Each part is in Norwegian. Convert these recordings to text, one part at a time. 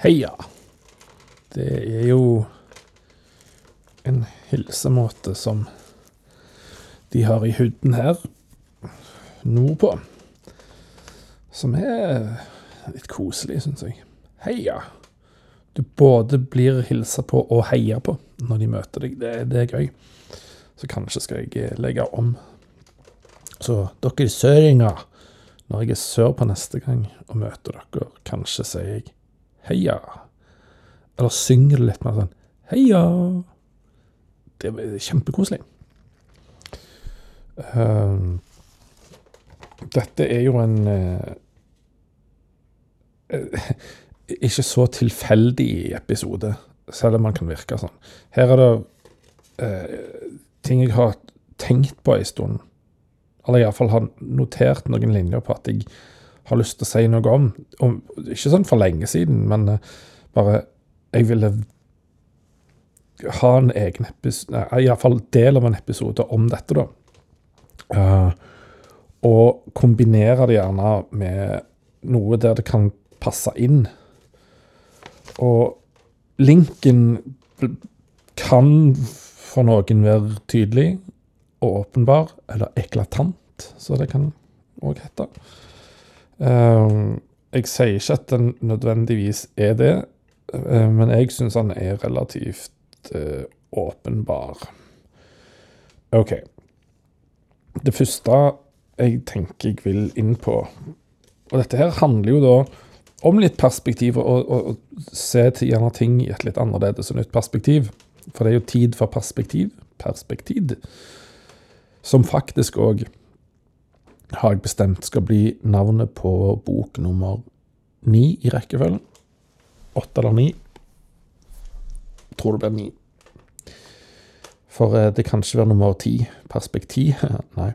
Heia. Det er jo en hilsemåte som de har i huden her nordpå. Som er litt koselig, syns jeg. Heia. Du både blir hilsa på og heia på når de møter deg. Det, det er gøy. Så kanskje skal jeg legge om. Så dere søringer, når jeg er sørpå neste gang og møter dere, kanskje sier jeg heia. Eller synger det litt mer sånn heia. Det er kjempekoselig. Uh, dette er jo en uh, ikke så tilfeldig episode, selv om man kan virke sånn. Her er det uh, ting jeg har tenkt på en stund. Eller iallfall har notert noen linjer på at jeg har lyst til å si noe om. om ikke sånn for lenge siden, men bare Jeg ville ha en egen episode Iallfall del av en episode om dette, da. Uh, og kombinere det gjerne med noe der det kan passe inn. Og linken kan for noen være tydelig og åpenbar, eller eklatant, så det kan òg hete. Uh, jeg sier ikke at den nødvendigvis er det, uh, men jeg syns den er relativt åpenbar. OK. Det første jeg tenker jeg vil inn på Og dette her handler jo da om litt perspektiv, og, og, og se til gjerne ting i et litt annerledes og nytt perspektiv. For det er jo tid for perspektiv. Perspektiv. Som faktisk òg, har jeg bestemt, skal bli navnet på bok nummer ni i rekkefølgen. Åtte eller ni. Tror det blir ni. For det kan ikke være nummer ti. Perspektiv. Nei.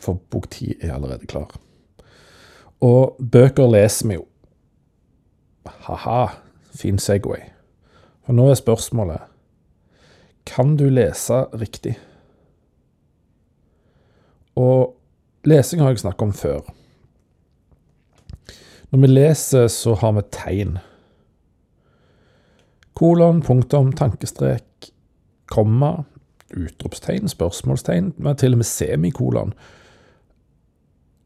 For bok ti er allerede klar. Og bøker leser vi jo. Ha-ha, fin Segway. For nå er spørsmålet Kan du lese riktig? Og lesing har jeg snakket om før. Når vi leser, så har vi tegn. Kolon, punktum, tankestrek, komma, utropstegn, spørsmålstegn, men til og med semikolon.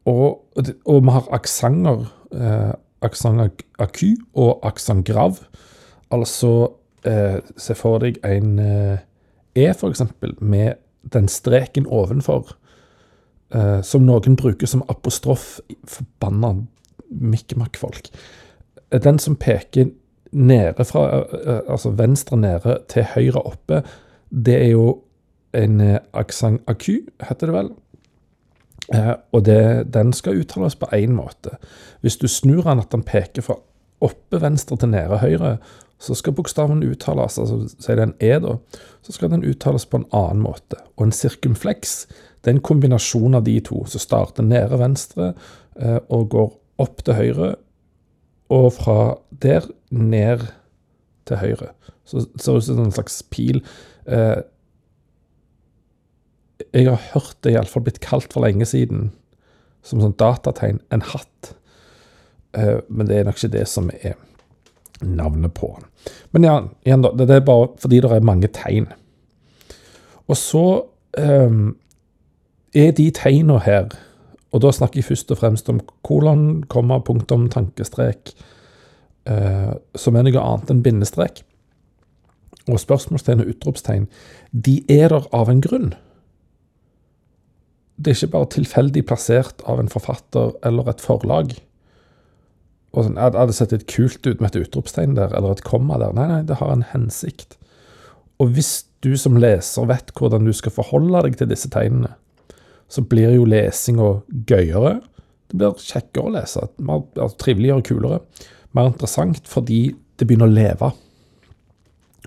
Og, og vi har aksenter, eh, aksent aku og aksent grav. Altså, eh, se for deg en eh, E, for eksempel, med den streken ovenfor, eh, som noen bruker som apostrof, forbanna mikkemakk-folk. Den som peker nede fra, eh, altså venstre nede til høyre oppe, det er jo en eh, aksent aku, heter det vel. Eh, og det, den skal uttales på én måte. Hvis du snur den at den peker fra oppe venstre til nede høyre, så skal bokstaven uttales, altså sier det en E, da, så skal den uttales på en annen måte. Og en sirkumfleks det er en kombinasjon av de to, som starter nede venstre eh, og går opp til høyre, og fra der ned til høyre. Så det ser ut som en slags pil. Eh, jeg har hørt det iallfall blitt kalt for lenge siden, som sånn datategn, en hatt. Uh, men det er nok ikke det som er navnet på den. Men ja, igjen da, det er bare fordi det er mange tegn. Og så um, er de tegna her, og da snakker jeg først og fremst om kolon, komma, punktum, tankestrek, eh, som er noe annet enn bindestrek. Og spørsmålstegn og utropstegn, de er der av en grunn det er ikke bare tilfeldig plassert av en forfatter eller et forlag. Og sånn, Hadde det sett litt kult ut med et utropstegn der, eller et komma der? Nei, nei, det har en hensikt. Og hvis du som leser vet hvordan du skal forholde deg til disse tegnene, så blir jo lesinga gøyere. Det blir kjekkere å lese, mer altså, triveligere kulere. Mer interessant fordi det begynner å leve.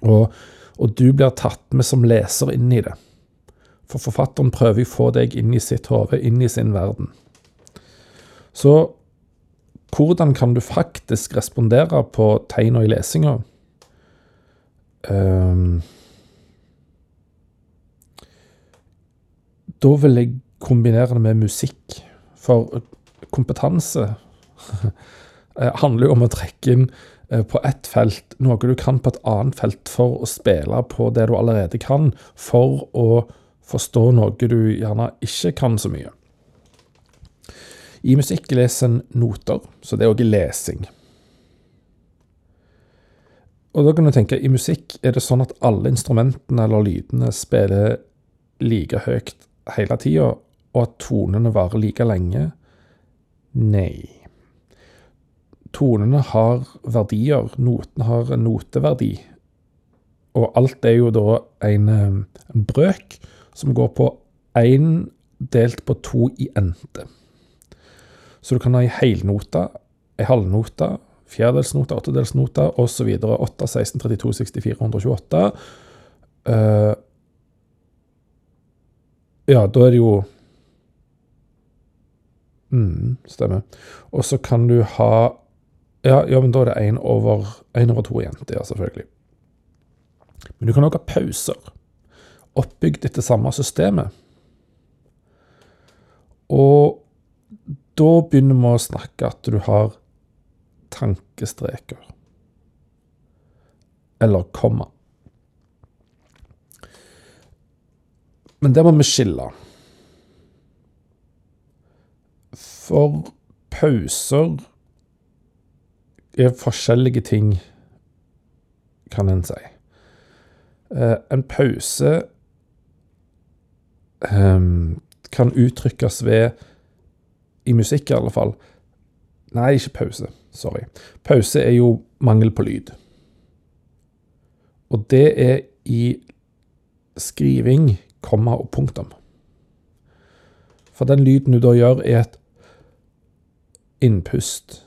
Og, og du blir tatt med som leser inn i det. For forfatteren prøver å få deg inn i sitt hode, inn i sin verden. Så hvordan kan du faktisk respondere på tegna i lesinga? Um, da vil jeg kombinere det med musikk. For kompetanse eh, handler jo om å trekke inn eh, på ett felt noe du kan på et annet felt for å spille på det du allerede kan, for å forstå noe du gjerne ikke kan så mye. I musikk leser en noter, så det er òg lesing. Og da kan du tenke, i musikk er det sånn at alle instrumentene eller lydene spiller like høyt hele tida, og at tonene varer like lenge? Nei. Tonene har verdier. Notene har noteverdi. Og alt er jo da en, eh, en brøk som går på én delt på to i ente. Så du kan ha ei helnote, ei halvnote, fjerdedelsnote, åttedelsnote osv. 8, 16, 32, 64, 128. Uh, ja, da er det jo mm, Stemmer. Og så kan du ha ja, ja, men da er det én over, over to jenter, ja, selvfølgelig. Men du kan òg ha pauser, oppbygd etter samme systemet. Og da begynner vi å snakke at du har tankestreker. Eller komma. Men det må vi skille. For pauser er forskjellige ting, kan en si. Eh, en pause um, kan uttrykkes ved I musikk, i alle fall. Nei, ikke pause. Sorry. Pause er jo mangel på lyd. Og det er i skriving, komma og punktum. For den lyden du da gjør, er et innpust.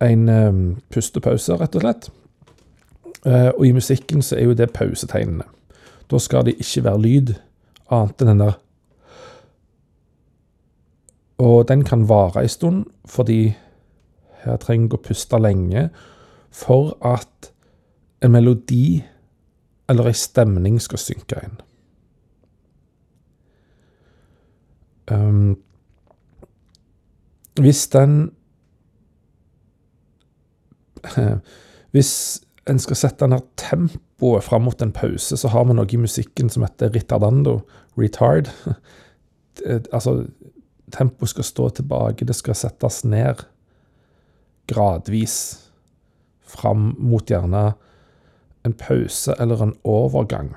En um, pustepause, rett og slett. Uh, og i musikken så er jo det pausetegnene. Da skal det ikke være lyd annet enn den der Og den kan vare en stund, fordi her trenger jeg å puste lenge for at en melodi eller ei stemning skal synke inn. Um, hvis den Hvis en skal sette ned tempoet fram mot en pause, så har vi noe i musikken som heter ritardando. Retard. altså, tempoet skal stå tilbake, det skal settes ned gradvis fram mot gjerne en pause eller en overgang.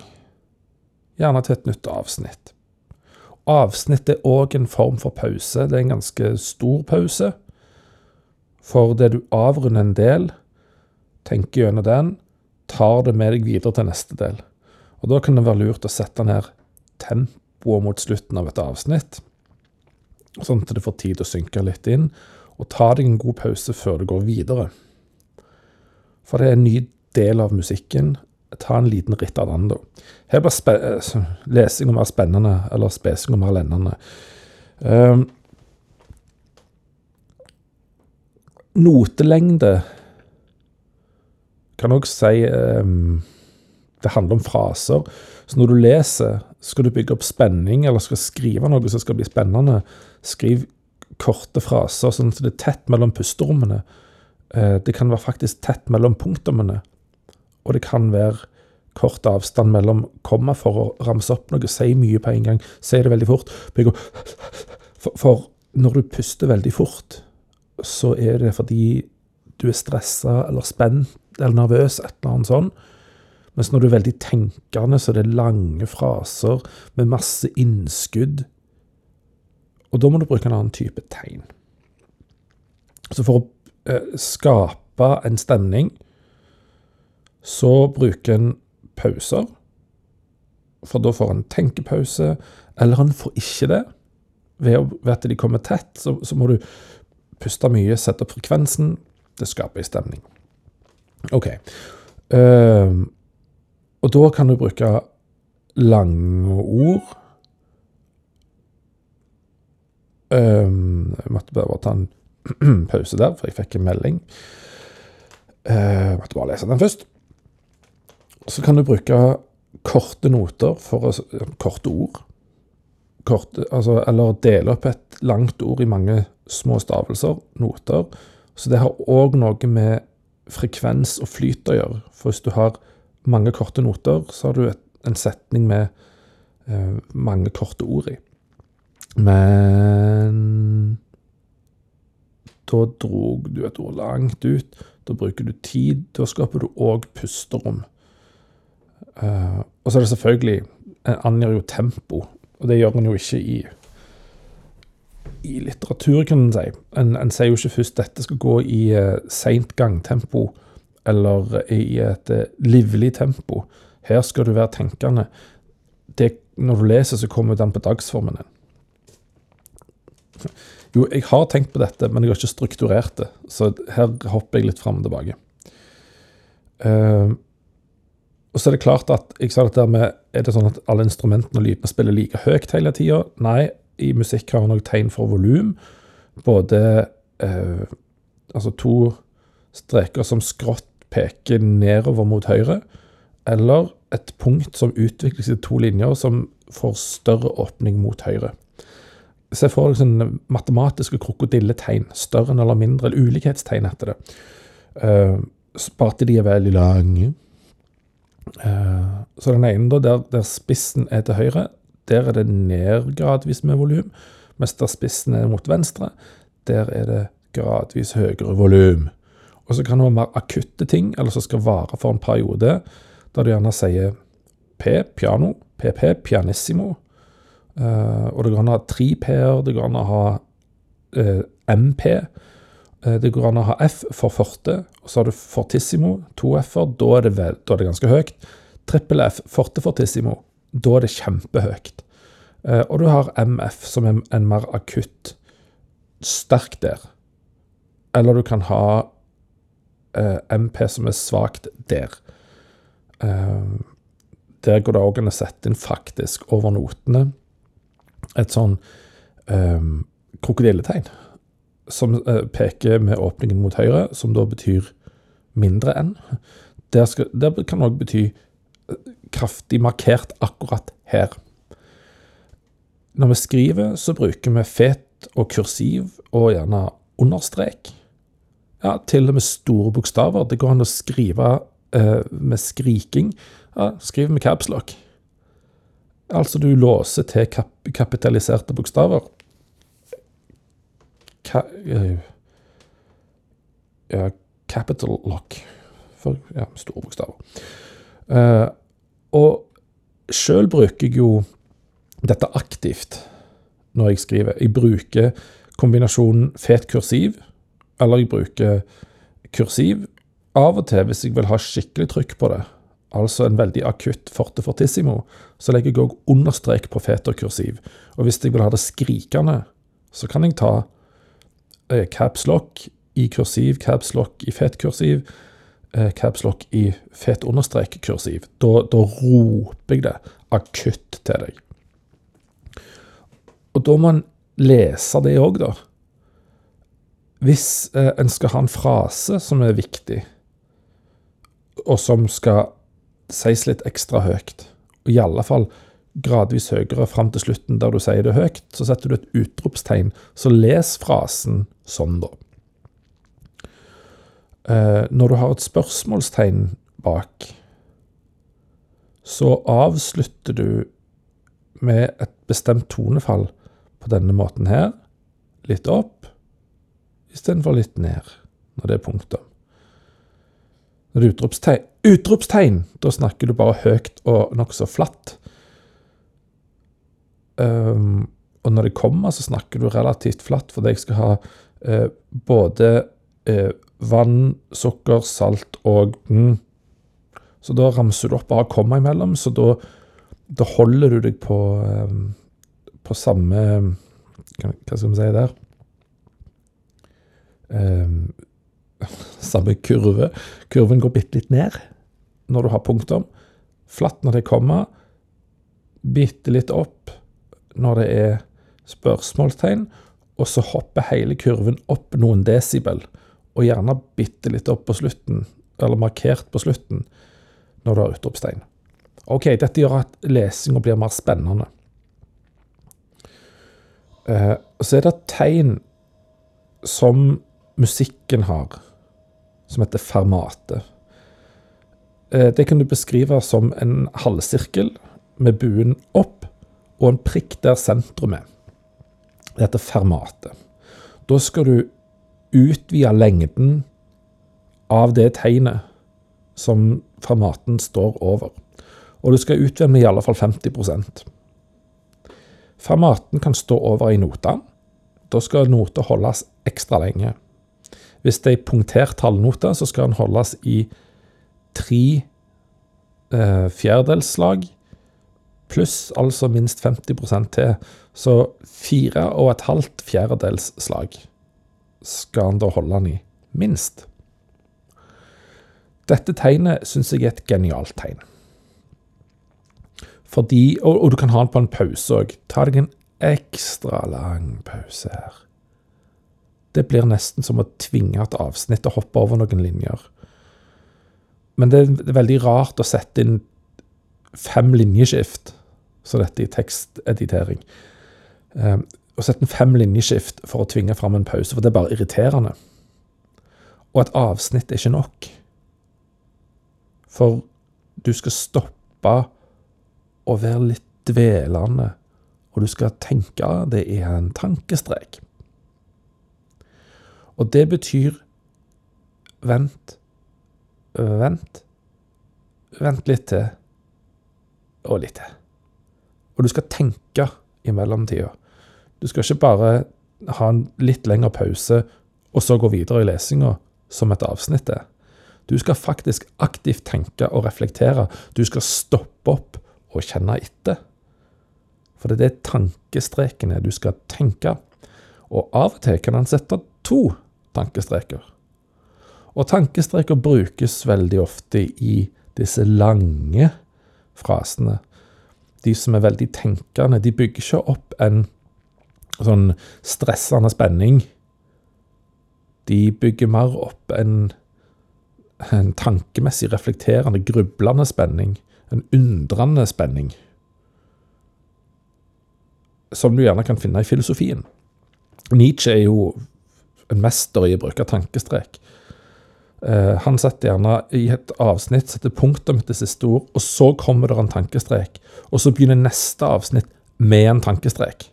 Gjerne til et nytt avsnitt. Avsnitt er òg en form for pause. Det er en ganske stor pause. For det du avrunder en del, tenker gjennom den, tar det med deg videre til neste del. Og Da kan det være lurt å sette ned tempoet mot slutten av et avsnitt, sånn at det får tid til å synke litt inn. Og ta deg en god pause før du går videre. For det er en ny del av musikken. Ta en liten ritt av den, da. Her blir eh, lesing mer spennende, eller spesing mer lennende. Um, notelengde kan òg si um, Det handler om fraser. Så når du leser, skal du bygge opp spenning, eller skal skrive noe som skal bli spennende, skriv korte fraser, sånn at det er tett mellom pusterommene. Uh, det kan være faktisk tett mellom punktumene og det kan være kort avstand mellom komma for å ramse opp noe, si mye på en gang, si det veldig fort. For, når du puster veldig fort, så er det fordi du er stressa eller spent eller nervøs, et eller annet sånt. Mens når du er veldig tenkende, så er det lange fraser med masse innskudd. Og da må du bruke en annen type tegn. Så for å eh, skape en stemning, så bruker en pauser, for da får en tenkepause. Eller en får ikke det. Ved, at de kommer tett, så, så, må du puste mye, sette opp frekvensen. Det skaper en stemning. OK. Uh, og da kan du bruke lange ord. Um, jeg måtte bare ta en pause der, for jeg fikk en melding. Uh, jeg måtte bare lese den først. Så kan du bruke korte noter for korte ord. Korte, altså, eller dele opp et langt ord i mange små stavelser, noter. Så det har òg noe med frekvens og flyt å gjøre. For hvis du har mange korte noter, så har du et, en setning med eh, mange korte ord i. Men da drog du et ord langt ut. Da bruker du tid. Da skaper du òg pusterom. Uh, og så er det selvfølgelig En angir jo tempo, og det gjør en jo ikke i i litteratur, kan en si. En, en sier jo ikke først dette skal gå i uh, seint gangtempo eller i et uh, livlig tempo. Her skal du være tenkende. Det, når du leser, så kommer den på dagsformen din. Jo, jeg har tenkt på dette, men jeg har ikke strukturert det. Så her hopper jeg litt fram og tilbake. Uh, og så er det klart at jeg sa dette med Er det sånn at alle instrumentene og lydene spiller like høyt hele tida? Nei, i musikk har en òg tegn for volum. Både eh, altså to streker som skrått peker nedover mot høyre, eller et punkt som utvikles i to linjer som får større åpning mot høyre. Se for deg sånne matematiske krokodilletegn. Større eller mindre, eller ulikhetstegn heter det. Eh, bare at de er veldig lange. Uh, så den ene, da, der, der, spissen er til høyre, der er det ned gradvis med volum. Mens der spissen er mot venstre, der er det gradvis høyere volum. Og så kan det være mer akutte ting, eller som skal vare for en periode, der du gjerne sier P, piano, PP, pianissimo. Uh, og det går an å ha tre P-er, det går an å ha eh, MP. Uh, det går an å ha F for forte, og så har du fortissimo, to F-er. Da, da, er det ganske høyt. Trippel F, forte fortissimo. Da er det kjempehøyt. og du har MF, som er en mer akutt, sterk der. Eller du kan ha MP som er svakt der. der går det òg an å sette inn faktisk over notene et sånn um, krokodilletegn som uh, peker med åpningen mot høyre, som da betyr mindre enn. Det, skal, det kan òg bety eh, kraftig markert akkurat her. Når vi skriver, så bruker vi fet og kursiv og gjerne understrek. Ja, til og med store bokstaver. Det går an å skrive eh, med skriking. Ja, skriv med capslock. Altså du låser til kap kapitaliserte bokstaver. Ka eh, ja, capital lock. For ja, store bokstaver. Uh, og sjøl bruker jeg jo dette aktivt når jeg skriver. Jeg bruker kombinasjonen fet kursiv, eller jeg bruker kursiv av og til hvis jeg vil ha skikkelig trykk på det altså en veldig akutt forte fortissimo, så legger jeg òg understrek på fet Og kursiv. Og hvis jeg vil ha det skrikende, så kan jeg ta capslock i kursiv, capslock i fetkursiv, eh, capslock i fet understrek kursiv. Da, da roper jeg det akutt til deg. Og da må en lese det òg, da. Hvis eh, en skal ha en frase som er viktig, og som skal sies litt ekstra høyt. Og i alle fall gradvis høyere fram til slutten der du sier det høyt. Så setter du et utropstegn. Så les frasen sånn, da. Eh, når du har et spørsmålstegn bak, så avslutter du med et bestemt tonefall på denne måten her. Litt opp istedenfor litt ned når det er punktum. Når det er utropstegn, utropstegn, da snakker du bare høyt og nokså flatt. Um, og når det kommer, så snakker du relativt flatt, fordi jeg skal ha uh, både uh, vann, sukker, salt og mm. Så da ramser du opp bare komma imellom, så da, da holder du deg på, um, på samme Hva skal vi si der? Um, samme kurve. Kurven går bitte litt ned når du har punktum. Flatt når det kommer. Bitte litt opp når det er spørsmålstegn. Og så hopper hele kurven opp noen desibel, og gjerne bitte litt opp på slutten, eller markert på slutten, når du har utropstegn. Ok, dette gjør at lesinga blir mer spennende. Uh, så er det tegn som musikken har, som heter fermate. Eh, det kan du beskrive som en halvsirkel med buen opp og en prikk der sentrum er. Det heter fermatet. Da skal du utvide lengden av det tegnet som fermaten står over. Og du skal utvide med i alle fall 50% Fermaten kan stå over i nota. Da skal nota holdes ekstra lenge. Hvis det er punktert halvnote, så skal den holdes i tre eh, fjerdedelslag pluss altså minst 50% til. Så fire og et halvt fjerdedels slag skal han da holde han i. Minst. Dette tegnet syns jeg er et genialt tegn. Fordi, og, og, du kan ha den på en pause òg. Ta deg en ekstra lang pause her. Det blir nesten som å tvinge et avsnitt og hoppe over noen linjer. Men det er veldig rart å sette inn fem linjeskift, så dette i teksteditering. Um, å sette en fem linjeskift for å tvinge fram en pause, for det er bare irriterende. Og et avsnitt er ikke nok. For du skal stoppe å være litt dvelende, og du skal tenke det er en tankestrek. Og det betyr vent, vent, vent litt til, og litt til. Og du skal tenke i mellomtida. Du skal ikke bare ha en litt lengre pause og så gå videre i lesinga som et avsnitt er. Du skal faktisk aktivt tenke og reflektere. Du skal stoppe opp og kjenne etter. For det er det tankestreken er. du skal tenke. Og av og til kan han sette to tankestreker. Og tankestreker brukes veldig ofte i disse lange frasene. De som er veldig tenkende, de bygger ikke opp en sånn stressende spenning. De bygger mer opp en, en tankemessig reflekterende, grublende spenning en undrende spenning, som du gjerne kan finne i filosofien. Nietzsche er jo en mester i å bruke tankestrek. Uh, han setter gjerne i et avsnitt setter punktum etter siste ord, og så kommer det en tankestrek. Og så begynner neste avsnitt med en tankestrek.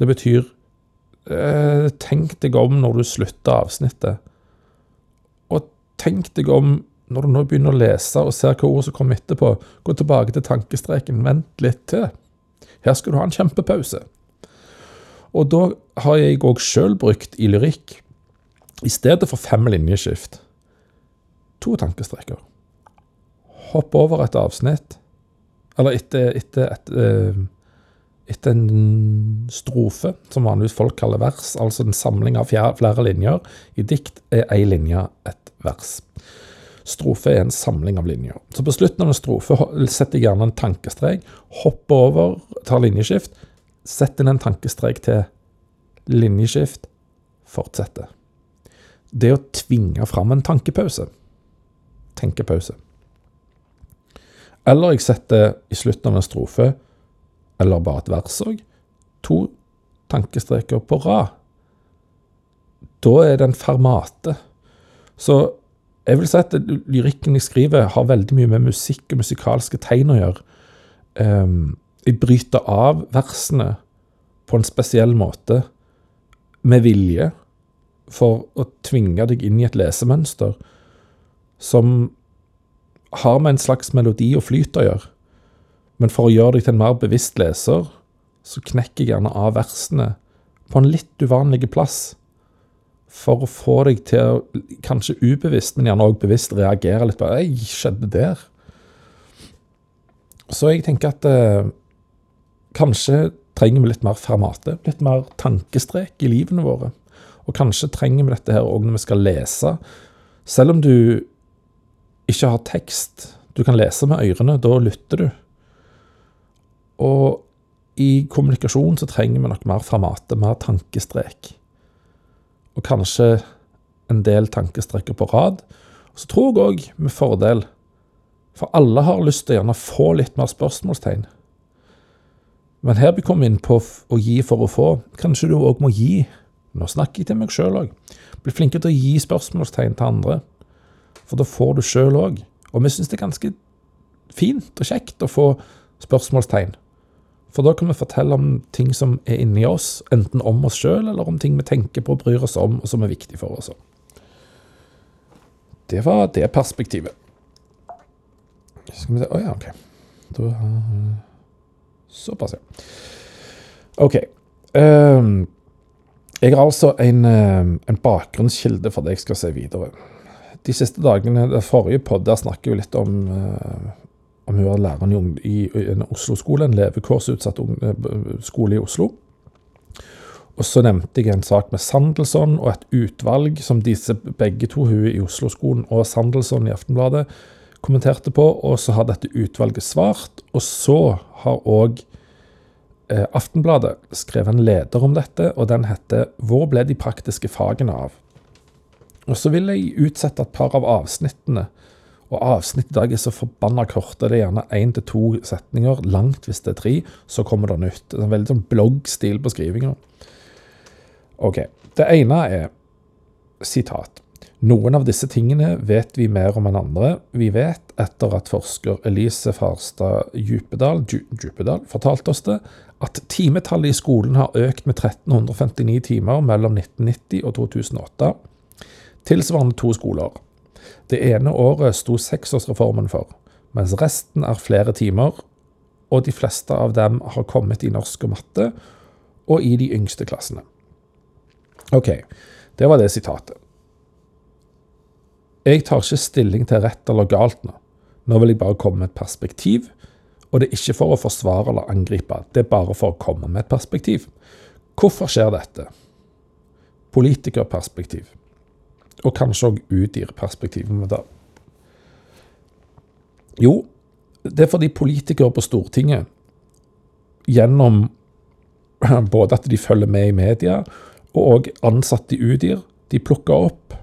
Det betyr eh, Tenk deg om når du slutter avsnittet. Og tenk deg om når du nå begynner å lese og ser hva ord som kommer etterpå, gå tilbake til tankestreken, vent litt til. Her skal du ha en kjempepause. Og da har jeg òg sjøl brukt i lyrikk, i stedet for fem linjeskift, to tankestreker. Hopp over et avsnitt, eller etter, etter, etter, eh, etter en strofe, som vanligvis folk kaller vers, altså en samling av flere linjer. I dikt er ei linje et vers. Strofe er en samling av linjer. Så på slutten av en strofe setter jeg gjerne en tankestrek, hopper over, tar linjeskift, setter inn en tankestrek til, linjeskift, fortsetter. Det å tvinge fram en tankepause. Tenkepause. Eller jeg setter i slutten av en strofe, eller bare et vers òg, to tankestreker på rad. Da er det en fermate. Så jeg vil si at lyrikken jeg skriver, har veldig mye med musikk og musikalske tegn å gjøre. Um, jeg bryter av versene på en spesiell måte, med vilje, for å tvinge deg inn i et lesemønster som har med en slags melodi og flyt å gjøre. Men for å gjøre deg til en mer bevisst leser, så knekker jeg gjerne av versene på en litt uvanlig plass for å få deg til å, kanskje ubevisst, men gjerne òg bevisst, reagere litt på Ei, skjedde der? Så jeg tenker at eh, kanskje trenger vi litt mer fermate, litt mer tankestrek i livene våre. Og kanskje trenger vi dette her òg når vi skal lese. Selv om du ikke har tekst, du kan lese med ørene, da lytter du. Og i kommunikasjon så trenger vi nok mer formatet, mer tankestrek og kanskje en del tankestreker på rad. Så tror jeg òg med fordel, for alle har lyst til å gjerne få litt mer spørsmålstegn. Men her vi kommer inn på å gi for å få. Kanskje du òg må gi Nå snakker jeg til meg sjøl òg. Bli flinkere til å gi spørsmålstegn til andre. For da får du sjøl òg. Og vi syns det er ganske fint og kjekt å få spørsmålstegn. For da kan vi fortelle om ting som er inni oss, enten om oss sjøl, eller om ting vi tenker på og bryr oss om, og som er viktig for oss. Det var det perspektivet. Skal vi se Å oh, ja, OK. Da, såpass, ja. OK. Um, jeg har altså en, en, bakgrunnskilde for det jeg skal se videre. De siste dagene, det forrige podd, der snakker vi litt om uh, om hun var læreren i, en Oslo-skole, en levekårsutsatt skole i Oslo. Og så nevnte jeg en sak med Sandelsson og et utvalg som disse begge to, hun i Oslo-skolen og Sandelsson i Aftenbladet, kommenterte på. Og så har dette utvalget svart. Og så har òg eh, Aftenbladet skrev en leder om dette, og den heter 'Hvor ble de praktiske fagene av?' Og så vil jeg utsette et par av avsnittene. Og avsnittet i dag er så forbanna korte. Det er gjerne én til to setninger. Langt hvis det er tre, så kommer det nytt. Det er en veldig sånn bloggstil på skrivinga. Ok. Det ene er sitat. Noen av disse tingene vet vi mer om enn andre. Vi vet, etter at forsker Elise Farstad Djupedal, Djupedal fortalte oss det, at timetallet i skolen har økt med 1359 timer mellom 1990 og 2008. Tilsvarende to skoler. Det ene året sto seksårsreformen for, mens resten er flere timer, og de fleste av dem har kommet i norsk og matte, og i de yngste klassene. OK, det var det sitatet. Jeg tar ikke stilling til rett eller galt nå. Nå vil jeg bare komme med et perspektiv. Og det er ikke for å forsvare eller angripe, det er bare for å komme med et perspektiv. Hvorfor skjer dette? Politikerperspektiv. Og kanskje òg det. Jo, det er fordi politikere på Stortinget, gjennom både at de følger med i media, og ansatte i Udir, de plukker opp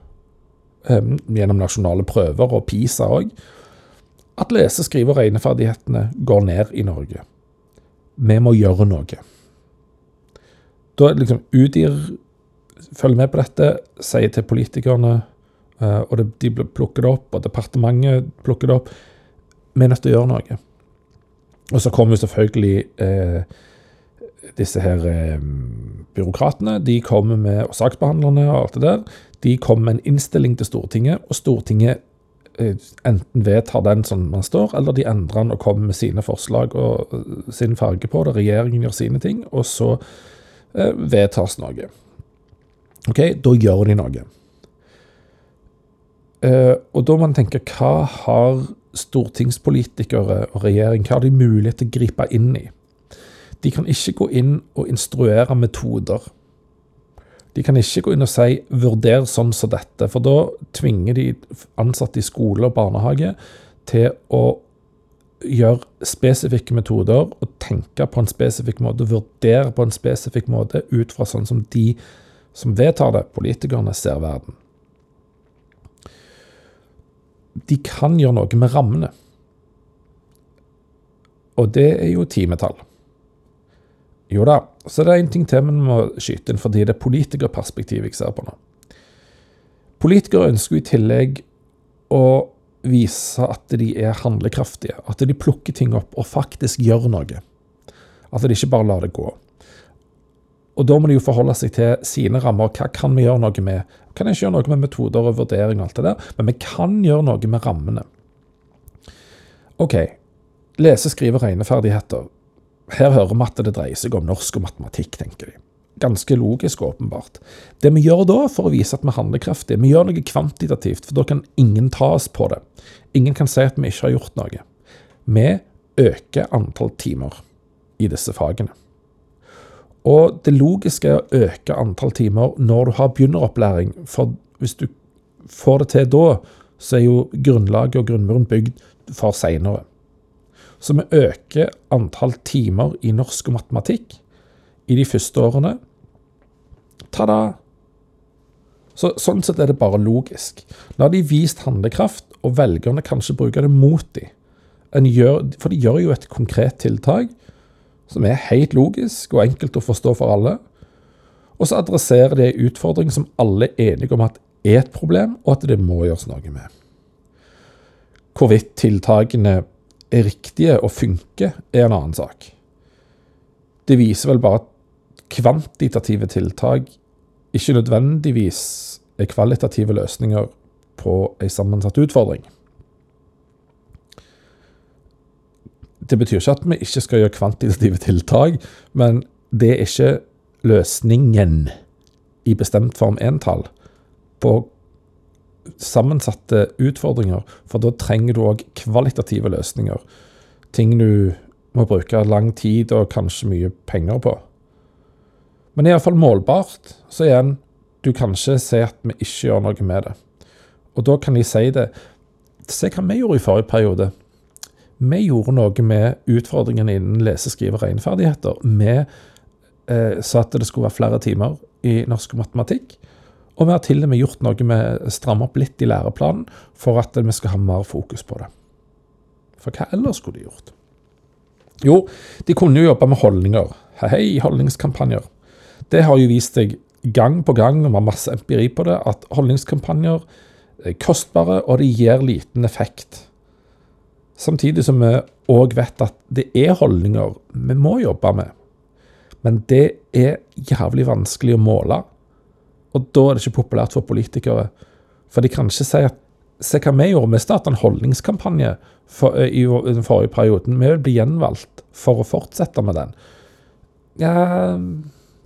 gjennom nasjonale prøver og PISA òg, at lese-, skrive- og regneferdighetene går ned i Norge. Vi må gjøre noe. Da liksom Udir følger med på dette, sier til politikerne, uh, og de plukker det opp, og departementet plukker det opp Vi er nødt til å gjøre noe. Og så kommer jo selvfølgelig eh, disse her eh, byråkratene, de kommer med, og saksbehandlerne og alt det der, de kommer med en innstilling til Stortinget, og Stortinget eh, enten vedtar den som man står, eller de endrer den og kommer med sine forslag og uh, sin farge på det. Regjeringen gjør sine ting, og så eh, vedtas noe. Ok, Da gjør de noe. Eh, og da må man tenke hva har stortingspolitikere og regjering hva har de mulighet til å gripe inn i? De kan ikke gå inn og instruere metoder. De kan ikke gå inn og si 'vurder sånn som dette', for da tvinger de ansatte i skole og barnehage til å gjøre spesifikke metoder og tenke på en spesifikk måte, vurdere på en spesifikk måte ut fra sånn som de som vedtar det, politikerne, ser verden. De kan gjøre noe med rammene. Og det er jo timetall. Jo da, så det er en ting til vi må skyte inn, fordi det er politikerperspektivet jeg ser på nå. Politikere ønsker i tillegg å vise at de er handlekraftige. At de plukker ting opp og faktisk gjør noe. At de ikke bare lar det gå. Og Da må de jo forholde seg til sine rammer. Hva kan vi gjøre noe med? Kan jeg ikke gjøre noe med metoder og vurdering, og alt det der, men vi kan gjøre noe med rammene. OK. Lese-, skrive- og regneferdigheter. Her hører vi at det dreier seg om norsk og matematikk, tenker de. Ganske logisk, åpenbart. Det vi gjør da, for å vise at vi er handlekraftige, vi gjør noe kvantitativt, for da kan ingen ta oss på det. Ingen kan si at vi ikke har gjort noe. Vi øker antall timer i disse fagene. Og det logiske er å øke antall timer når du har begynneropplæring, for hvis du får det til da, så er jo grunnlaget og grunnmuren bygd for seinere. Så vi øker antall timer i norsk og matematikk i de første årene. Ta-da! Så, sånn sett er det bare logisk. Nå har de vist handlekraft, og velgerne kanskje bruker det mot dem. For de gjør jo et konkret tiltak som er helt logisk og enkelt å forstå for alle. Og så adresserer de en utfordring som alle er enige om at er et problem, og at det må gjøres noe med. Hvorvidt tiltakene er riktige og funker, er en annen sak. Det viser vel bare at kvantitative tiltak ikke nødvendigvis er kvalitative løsninger på en sammensatt utfordring. Det betyr ikke at vi ikke skal gjøre kvantitative tiltak, men det er ikke løsningen i bestemt form entall på sammensatte utfordringer, for da trenger du òg kvalitative løsninger. Ting du må bruke lang tid og kanskje mye penger på. Men iallfall målbart så igjen, du du kanskje se at vi ikke gjør noe med det. Og da kan de si det. Se hva vi gjorde i forrige periode. Vi gjorde noe med utfordringene innen lese-, skrive- og regneferdigheter. Vi eh, sa at det skulle være flere timer i norsk og matematikk. Og vi har til og med gjort noe med stramme opp litt i læreplanen for at vi skal ha mer fokus på det. For hva ellers skulle de gjort? Jo, de kunne jo jobbe med holdninger. Hei, holdningskampanjer. Det har jo vist seg gang på gang, og vi har masse empiri på det, at holdningskampanjer er kostbare, og de gir liten effekt. Samtidig som vi òg vet at det er holdninger vi må jobbe med. Men det er jævlig vanskelig å måle. Og da er det ikke populært for politikere. For de kan ikke si at Se hva vi gjorde. Vi startet en holdningskampanje for, i, i den forrige perioden. Vi vil bli gjenvalgt for å fortsette med den. Ja,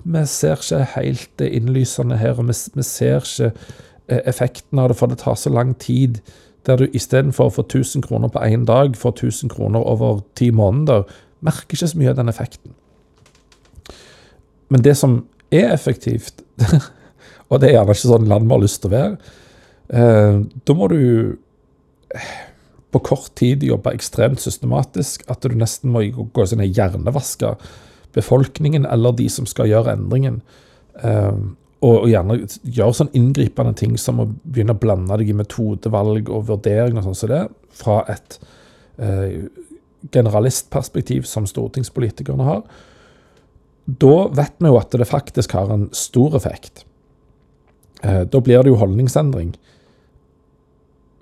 vi ser ikke helt det innlysende her, og vi, vi ser ikke eh, effekten av det, for det tar så lang tid. Der du istedenfor å få 1000 kroner på én dag, får 1000 kroner over ti måneder. Merker ikke så mye av den effekten. Men det som er effektivt, Og det er gjerne ikke sånn land vi har lyst til å være. Eh, da må du på kort tid jobbe ekstremt systematisk. At du nesten må gå sånn hjernevaske befolkningen eller de som skal gjøre endringen. Eh, og, og, gjerne gjøre sånn inngripende ting som å begynne å blande deg i metodevalg og vurdering og sånn som det, fra et eh, generalistperspektiv som stortingspolitikerne har. Da vet vi jo at det faktisk har en stor effekt. Eh, da blir det jo holdningsendring.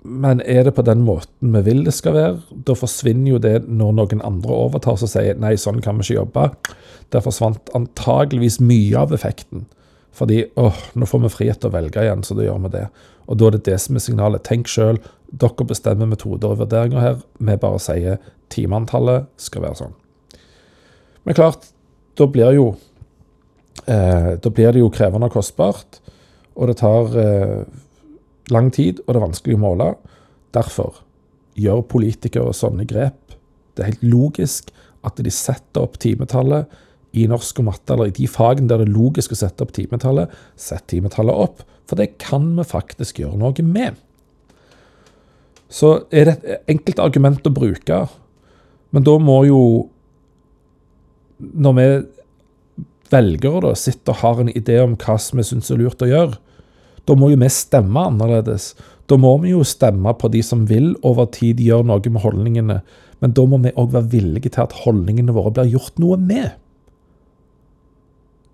Men er det på den måten vi vil det skal være? Da forsvinner jo det når noen andre overtar og sier nei, sånn kan vi ikke jobbe. Der forsvant antageligvis mye av effekten. Fordi åh, nå får vi frihet til å velge igjen, så da gjør vi det. Og da er det det som er signalet. Tenk sjøl, dere bestemmer metoder og vurderinger her. Vi bare sier timeantallet skal være sånn. Men klart, da blir, jo, eh, da blir det jo krevende og kostbart og det tar eh, lang tid, og det er vanskelig å måle. Derfor gjør politikere sånne grep. Det er helt logisk at de setter opp timetallet i norsk og matte, eller i de fagene der det er logisk å sette opp timetallet. Sett timetallet opp, for det kan vi faktisk gjøre noe med. Så er det et enkelt argument å bruke, men da må jo Når vi velgere da sitter og har en idé om hva vi syns er lurt å gjøre, da må jo vi stemme annerledes. Da må vi jo stemme på de som vil over tid gjøre noe med holdningene. Men da må vi òg være villige til at holdningene våre blir gjort noe med.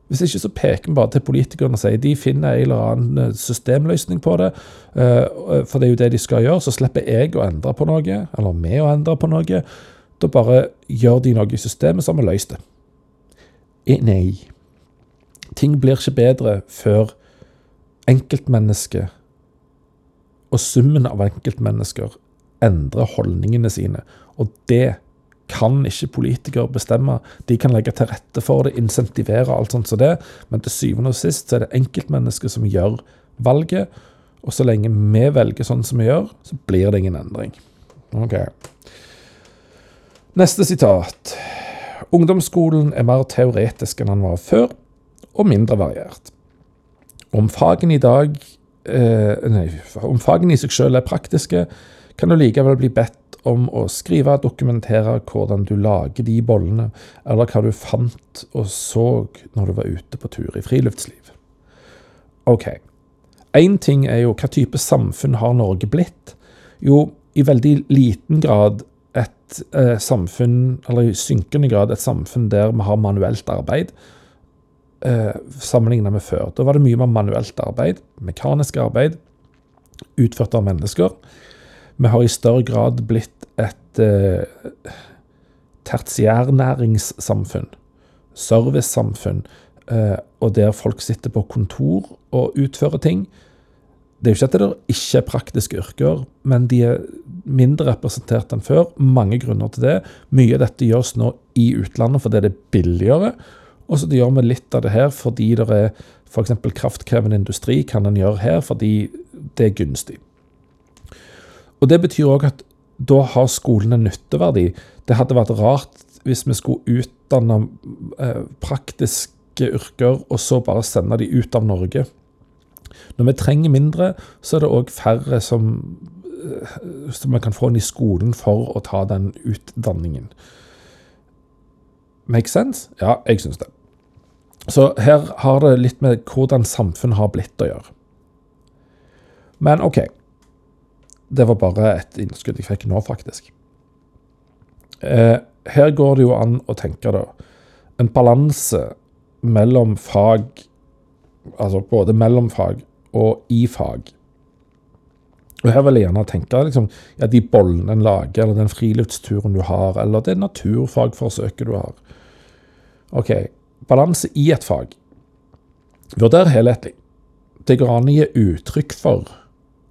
Hvis ikke så peker vi bare til politikerne og sier de finner en eller annen eh, systemløsning på det. Eh, for det er jo det de skal gjøre. Så slipper jeg å endre på noe, eller vi å endre på noe. Da bare gjør de noe i systemet, så har vi løst det. Eh, nei. Ting blir ikke bedre før enkeltmennesket og summen av enkeltmennesker endrer holdningene sine. Og det kan ikke politikere bestemme. De kan legge til rette for det, insentivere alt sånt som det, men til syvende og sist så er det enkeltmennesket som gjør valget. Og så lenge vi velger sånn som vi gjør, så blir det ingen endring. Ok. Neste sitat. Ungdomsskolen er mer teoretisk enn han var før, og mindre variert. Om fagene i dag eh, nei, om fagene i seg selv er praktiske, kan du likevel bli bedt om å skrive og dokumentere hvordan du lager de bollene, eller hva du fant og så når du var ute på tur i friluftsliv. Ok. Én ting er jo hva type samfunn har Norge blitt? Jo, i veldig liten grad et eh, samfunn, eller i synkende grad et samfunn der vi har manuelt arbeid. Eh, sammenlignet med før. Da var det mye mer manuelt arbeid, mekanisk arbeid, utført av mennesker. Vi har i større grad blitt et eh, tertiærnæringssamfunn, servicesamfunn, eh, og der folk sitter på kontor og utfører ting. Det er jo ikke at det er ikke er praktiske yrker, men de er mindre representert enn før. Mange grunner til det. Mye av dette gjøres nå i utlandet fordi det er billigere. Og så gjør vi litt av det her fordi det er f.eks. kraftkrevende industri kan en gjøre her fordi det er gunstig. Og Det betyr òg at da har skolen en nytteverdi. Det hadde vært rart hvis vi skulle utdanne eh, praktiske yrker og så bare sende de ut av Norge. Når vi trenger mindre, så er det òg færre som, eh, som vi kan få inn i skolen for å ta den utdanningen. Make sense? Ja, jeg syns det. Så her har det litt med hvordan samfunnet har blitt å gjøre. Men OK. Det var bare et innskudd jeg fikk nå, faktisk. Eh, her går det jo an å tenke, da. En balanse mellom fag, altså både mellom fag og i fag. Og Her vil jeg gjerne tenke liksom, ja, de bollene en lager, eller den friluftsturen du har, eller det naturfagforsøket du har. OK, balanse i et fag. Vurder helhetlig. Det går an å gi uttrykk for,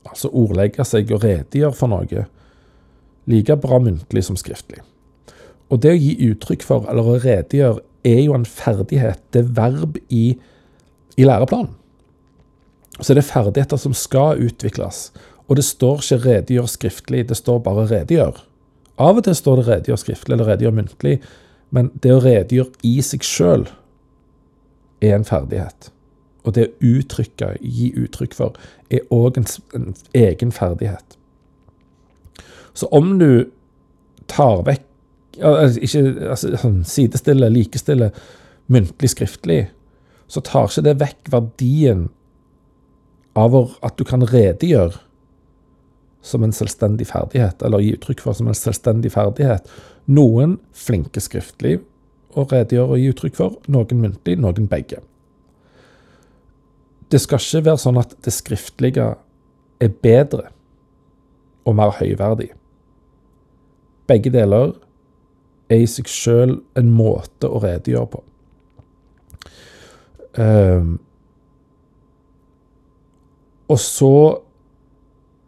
altså ordlegge seg og redegjøre for noe, like bra muntlig som skriftlig. Og det å gi uttrykk for, eller å redegjøre, er jo en ferdighet, det er verb i, i læreplanen så det er ferdigheter som skal utvikles. Og det står ikke 'redegjør skriftlig', det står bare 'redegjør'. Av og til står det 'redegjør skriftlig' eller 'redegjør muntlig', men det å redegjøre i seg sjøl er en ferdighet. Og det å uttrykke, gi uttrykk for, er òg en, en, egen ferdighet. Så om du tar vekk altså, Ikke altså, sånn sidestille, likestille muntlig, skriftlig, så tar ikke det vekk verdien av at du kan redegjøre som en selvstendig ferdighet, eller gi uttrykk for som en selvstendig ferdighet. Noen flinke skriftlig å redegjøre og gi uttrykk for, noen muntlig, noen begge. Det skal ikke være sånn at det skriftlige er bedre og mer høyverdig. Begge deler er i seg sjøl en måte å redegjøre på. Um, og så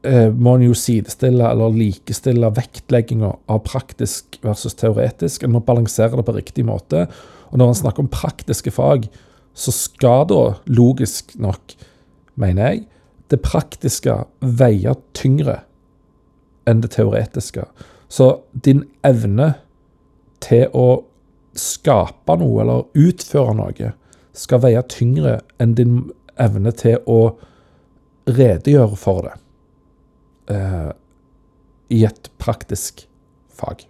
må en jo sidestille eller likestille vektlegginga av praktisk versus teoretisk. En må balansere det på riktig måte. Og når en snakker om praktiske fag, så skal da, logisk nok, mener jeg, det praktiske veie tyngre enn det teoretiske. Så din evne til å skape noe eller utføre noe skal veie tyngre enn din evne til å redegjøre for det eh, i et praktisk fag.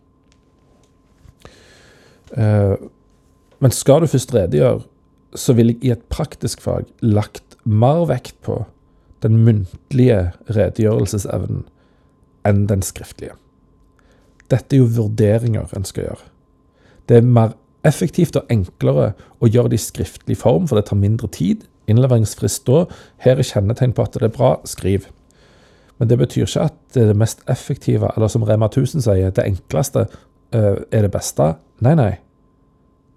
Eh, men skal du først redegjøre, så vil jeg i et praktisk fag lagt mer vekt på den muntlige redegjørelsesevnen enn den skriftlige. Dette er jo vurderinger en skal gjøre. Det er mer effektivt og enklere å gjøre det i skriftlig form, for det tar mindre tid innleveringsfrist da. Her er kjennetegn på at det er bra, skriv. Men det betyr ikke at det er det mest effektive, eller som Rema 1000 sier, det enkleste uh, er det beste. Nei, nei.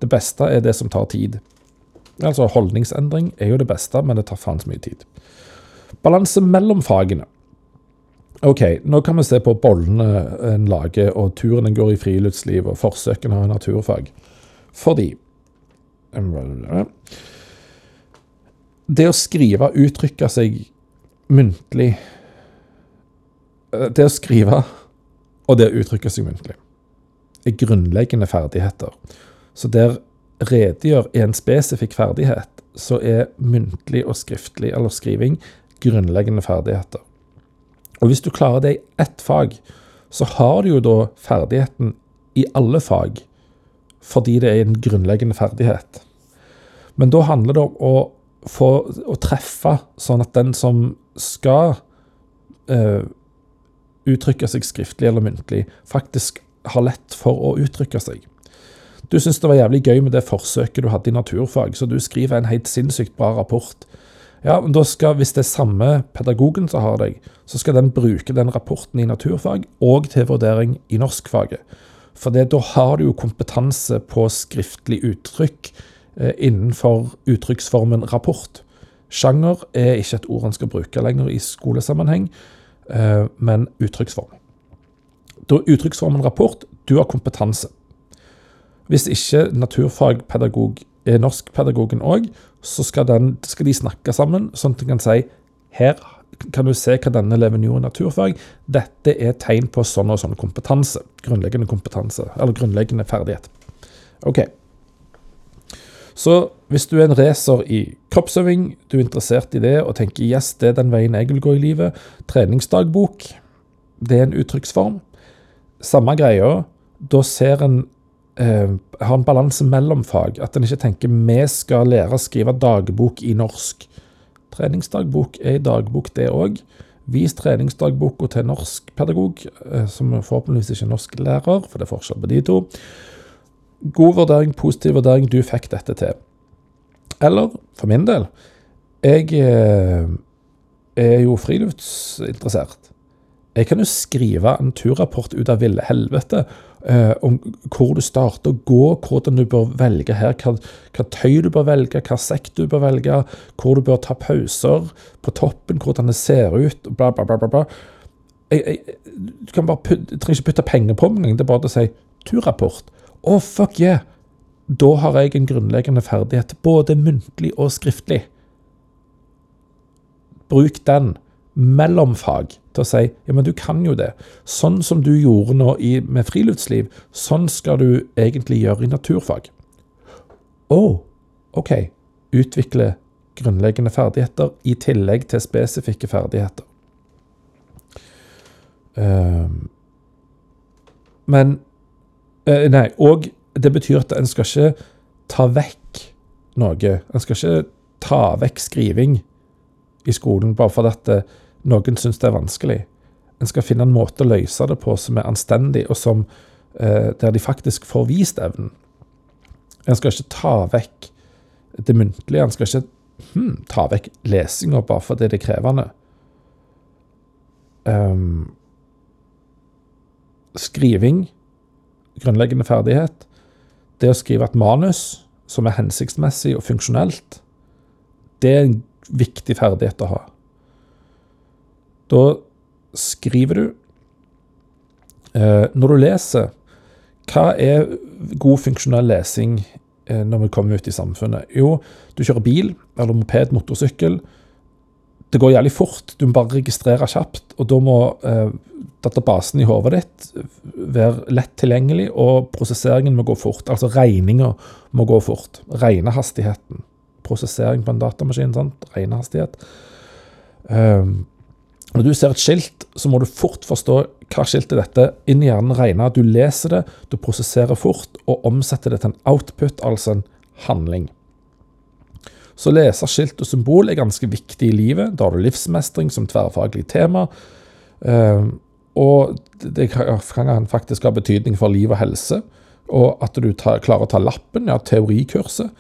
Det beste er det som tar tid. Altså Holdningsendring er jo det beste, men det tar faen så mye tid. Balanse mellom fagene. OK, nå kan vi se på bollene en lager, og turen en går i friluftsliv, og forsøkene har naturfag. Fordi det å skrive, uttrykke seg muntlig eh, Det å skrive og det å uttrykke seg muntlig er grunnleggende ferdigheter. Så der redegjør en spesifikk ferdighet, så er muntlig og skriftlig eller skriving grunnleggende ferdigheter. Og hvis du klarer det i ett fag, så har du jo da ferdigheten i alle fag, fordi det er en grunnleggende ferdighet. Men da handler det om å få å treffe, sånn at den som skal uh, uttrykke seg skriftlig eller muntlig, faktisk har lett for å uttrykke seg. Du syns det var jævlig gøy med det forsøket du hadde i naturfag, så du skriver en helt sinnssykt bra rapport. Ja, men da skal, Hvis det er samme pedagogen som har deg, så skal den bruke den rapporten i naturfag og til vurdering i norskfaget. For det, da har du jo kompetanse på skriftlig uttrykk eh, innenfor uttrykksformen rapport. Sjanger er ikke et ord en skal bruke lenger i skolesammenheng, men uttrykksform. Uttrykksformen rapport, du har kompetanse. Hvis ikke naturfagpedagog er norskpedagogen òg, så skal, den, skal, de snakke sammen, sånn at de kan si her kan du se hva denne eleven gjorde i naturfag. Dette er tegn på sånn og sånn kompetanse. Grunnleggende kompetanse, eller grunnleggende ferdighet. Ok. Så hvis du er en racer i kroppsøving, du er interessert i det og tenker yes, det er den veien jeg vil gå i livet, treningsdagbok, det er en uttrykksform. Samme greia. Da ser en eh, har en balanse mellom fag. At en ikke tenker vi skal lære å skrive dagbok i norsk. Treningsdagbok er i dagbok, det òg. Vis treningsdagboka til norskpedagog, eh, som forhåpentligvis ikke er norsk lærer, for det er forskjell på de to. God vurdering, positiv vurdering, du fikk dette til. Eller, for min del, jeg eh, er jo friluftsinteressert. Jeg kan jo skrive en turrapport ut av ville helvete eh, om hvor du starter å gå, hvordan du bør velge her, hva, hva, tøy du bør velge, hva sekk du bør velge, hvor du bør ta pauser på toppen, hvordan det ser ut, bla, bla, bla. bla. Jeg, jeg, du putte, trenger ikke putte penger på meg det er bare å si turrapport. Å, oh, fuck yeah! Da har jeg en grunnleggende ferdighet, både muntlig og skriftlig. Bruk den mellomfag til å si ja, men du kan jo det. Sånn som du gjorde nå i, med friluftsliv, sånn skal du egentlig gjøre i naturfag. Å, oh, OK. Utvikle grunnleggende ferdigheter i tillegg til spesifikke ferdigheter. Uh, men uh, Nei, og det betyr at en skal ikke ta vekk noe. En skal ikke ta vekk skriving i skolen bare fordi at eh, noen syns det er vanskelig. En skal finne en måte å løse det på som er anstendig, og som, eh, der de faktisk får vist evnen. En skal ikke ta vekk det muntlige. En skal ikke hmm, ta vekk lesinga bare fordi det er krevende. Um, skriving, grunnleggende ferdighet. Det å skrive et manus som er hensiktsmessig og funksjonelt, det er en viktig ferdighet å ha. Da skriver du eh, Når du leser, hva er god funksjonell lesing eh, når vi kommer ut i samfunnet? Jo, du kjører bil eller moped, motorsykkel. Det går jævlig fort. Du må bare registrere kjapt. Og da må eh, databasen i hodet ditt være lett tilgjengelig, og prosesseringen må gå fort. Altså regninga må gå fort. Regnehastigheten. Prosessering på en datamaskin. sant? Regnehastighet. Um, når du ser et skilt, så må du fort forstå hva skilt er dette. Inn i hjernen regner. du leser det, du prosesserer fort og omsetter det til en output, altså en handling. Så lese skilt og symbol er ganske viktig i livet. Da har du livsmestring som tverrfaglig tema. Ehm, og det kan faktisk ha betydning for liv og helse. Og at du klarer å ta lappen, ja, teorikurset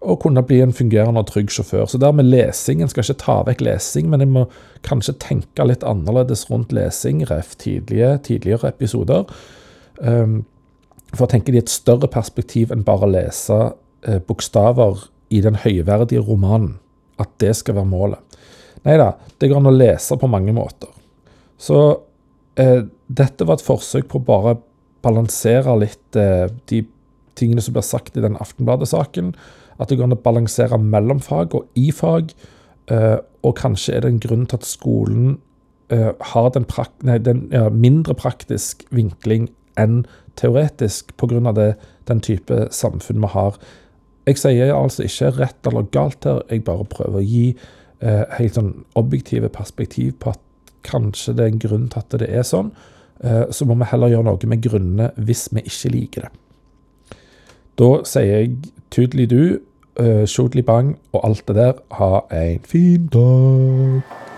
Og kunne bli en fungerende og trygg sjåfør. Så der med lesing, En skal ikke ta vekk lesing, men en må kanskje tenke litt annerledes rundt lesing, ref. Tidlige, tidligere episoder. Um, for å tenke det i et større perspektiv enn bare å lese uh, bokstaver i den høyverdige romanen. At det skal være målet. Nei da, det går an å lese på mange måter. Så eh, dette var et forsøk på å bare balansere litt eh, de tingene som blir sagt i den Aftenbladet-saken at det går an å balansere mellom fag og i fag. Eh, og kanskje er det en grunn til at skolen uh, har den, prak nei, den ja, mindre praktisk vinkling enn teoretisk pga. den type samfunn vi har. Jeg sier altså ikke rett eller galt her, jeg bare prøver å gi eh, helt sånn objektive perspektiv på at kanskje det er en grunn til at det er sånn. Så må vi heller gjøre noe med grunnene hvis vi ikke liker det. Da sier jeg tydelig du, uh, Bang og alt det der. Ha en fin dag.